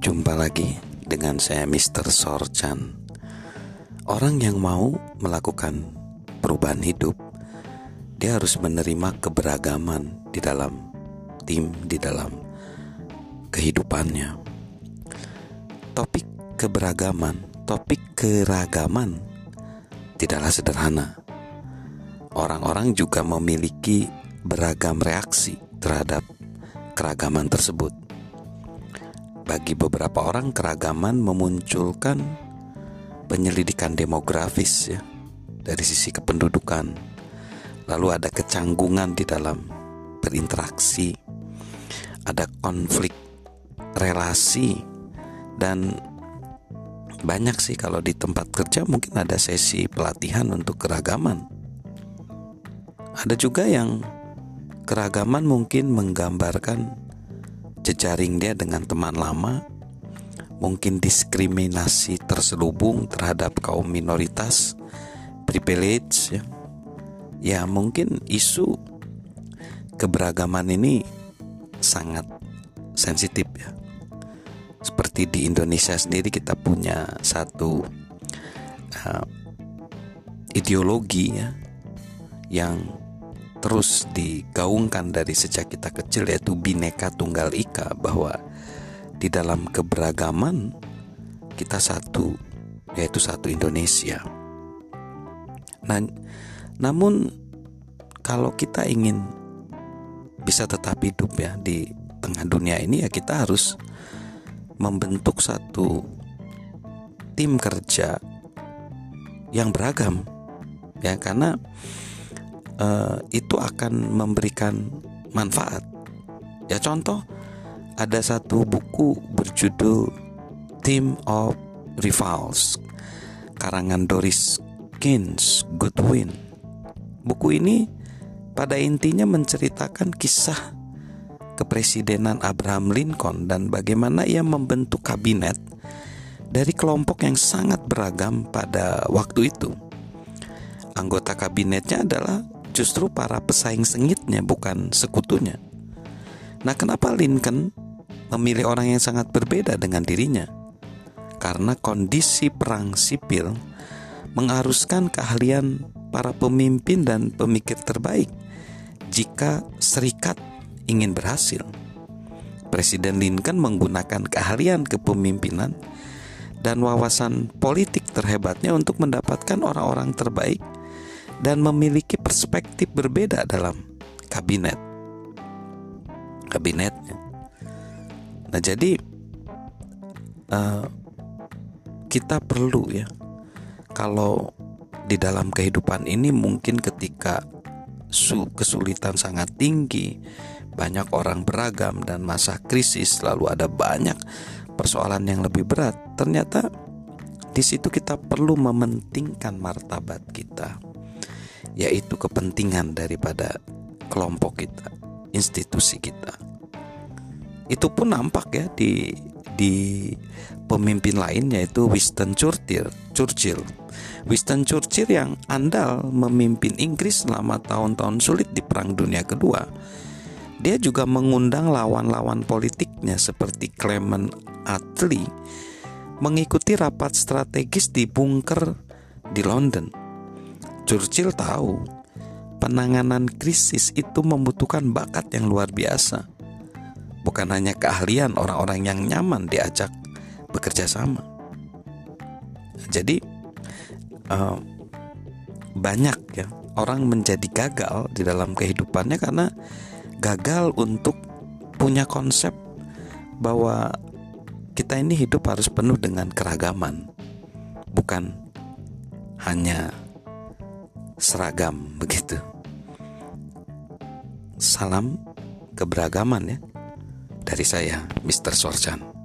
Jumpa lagi dengan saya Mr. Sorchan. Orang yang mau melakukan perubahan hidup Dia harus menerima keberagaman di dalam tim, di dalam kehidupannya. Topik keberagaman, topik keragaman Tidaklah sederhana. Orang-orang juga memiliki beragam reaksi terhadap keragaman tersebut bagi beberapa orang keragaman memunculkan penyelidikan demografis ya dari sisi kependudukan. Lalu ada kecanggungan di dalam berinteraksi, ada konflik relasi dan banyak sih kalau di tempat kerja mungkin ada sesi pelatihan untuk keragaman. Ada juga yang keragaman mungkin menggambarkan jejaring dia dengan teman lama, mungkin diskriminasi terselubung terhadap kaum minoritas, privilege ya. Ya mungkin isu keberagaman ini sangat sensitif ya. Seperti di Indonesia sendiri kita punya satu uh, ideologi ya yang terus digaungkan dari sejak kita kecil yaitu bineka tunggal ika bahwa di dalam keberagaman kita satu yaitu satu Indonesia. Nah, namun kalau kita ingin bisa tetap hidup ya di tengah dunia ini ya kita harus membentuk satu tim kerja yang beragam ya karena uh, itu akan memberikan manfaat. Ya contoh ada satu buku berjudul Team of Rivals karangan Doris Keynes Goodwin. Buku ini pada intinya menceritakan kisah kepresidenan Abraham Lincoln dan bagaimana ia membentuk kabinet dari kelompok yang sangat beragam pada waktu itu. Anggota kabinetnya adalah justru para pesaing sengitnya bukan sekutunya. Nah, kenapa Lincoln memilih orang yang sangat berbeda dengan dirinya? Karena kondisi perang sipil mengharuskan keahlian para pemimpin dan pemikir terbaik jika serikat ingin berhasil. Presiden Lincoln menggunakan keahlian kepemimpinan dan wawasan politik terhebatnya untuk mendapatkan orang-orang terbaik dan memiliki perspektif berbeda dalam kabinet. Kabinetnya. Nah, jadi uh, kita perlu ya kalau di dalam kehidupan ini mungkin ketika kesulitan sangat tinggi, banyak orang beragam dan masa krisis lalu ada banyak persoalan yang lebih berat. Ternyata di situ kita perlu mementingkan martabat kita yaitu kepentingan daripada kelompok kita, institusi kita. Itu pun nampak ya di di pemimpin lain yaitu Winston Churchill. Churchill. Winston Churchill yang andal memimpin Inggris selama tahun-tahun sulit di Perang Dunia Kedua. Dia juga mengundang lawan-lawan politiknya seperti Clement Attlee mengikuti rapat strategis di bunker di London Churchill tahu penanganan krisis itu membutuhkan bakat yang luar biasa. Bukan hanya keahlian orang-orang yang nyaman diajak bekerja sama. Jadi uh, banyak ya orang menjadi gagal di dalam kehidupannya karena gagal untuk punya konsep bahwa kita ini hidup harus penuh dengan keragaman, bukan hanya seragam begitu. Salam keberagaman ya dari saya Mr. Sorchan.